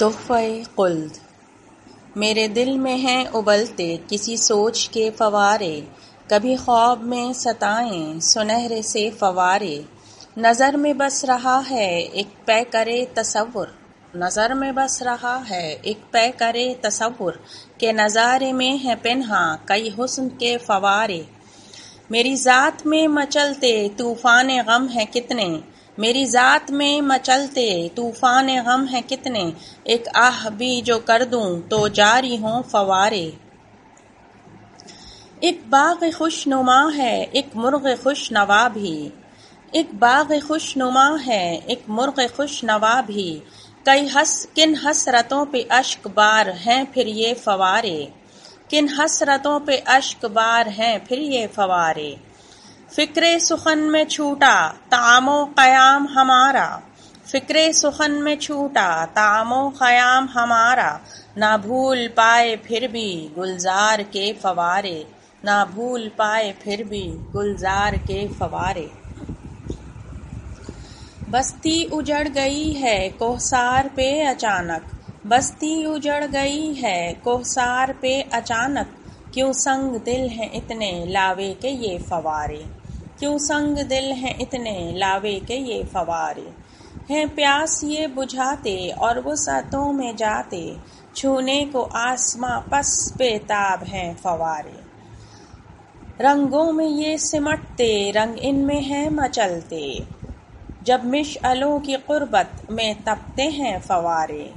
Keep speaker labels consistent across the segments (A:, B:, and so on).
A: तोहफ़े कुल्द। मेरे दिल में हैं उबलते किसी सोच के फवारे, कभी ख्वाब में सताएँ सुनहरे से फवारे। नज़र में बस रहा है एक पै करे तसव्वुर। नज़र में बस रहा है एक पै करे तसव्वुर के नज़ारे में है पिनहा, कई हुस्न के फवारे। मेरी ज़ात में मचलते तूफ़ान गम है कितने मेरी ज़ात में मचलते तूफ़ान गम है कितने? एक आह भी जो कर दूँ तो जारी हों फवारे। एक बाग खुशनुमा है, एक मुर्ग खुश नवा भी। एक बाग खुश नुमा है, एक मुर्ग खुश नवा भी। कई हस, किन हसरतों पे अश्क बार हैं फिर ये फवारे? किन हसरतों पे अश्क बार हैं फिर ये फवारे? फिक्रे सुखन में छूटा, तामो कयाम हमारा। फिक्रे सुखन में छूटा, तामो कयाम हमारा। ना भूल पाए फिर भी गुलजार के फवारे। ना भूल पाए फिर भी गुलजार के फवारे। बस्ती उजड़ गई है कोहसार पे अचानक। बस्ती उजड़ गई है कोहसार पे अचानक। क्यों संग दिल है इतने, लावे के ये फवारे। क्यों संग दिल हैं इतने लावे के ये फवारे? हैं प्यास ये बुझाते और वो सतों में जाते, छूने को आसमां पस बेताब हैं फवारे। रंगों में ये सिमटते, रंग इनमें हैं मचलते। जब मिशअलों की कुर्बत में तपते हैं फवारे।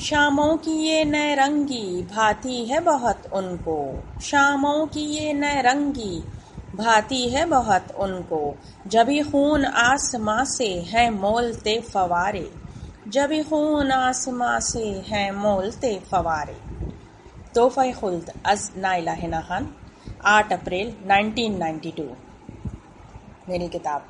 A: शामों की ये नए रंगी भाती है बहुत उनको। शामों की ये नए रंगी भाती है बहुत उनको। जभी खून आसमां से है मोलते फवारे। जभी खून आसमां से है मोलते फवारे। तोहफ़ा खुल्द, अज नाइला खान, आठ अप्रैल 1992 मेरी किताब।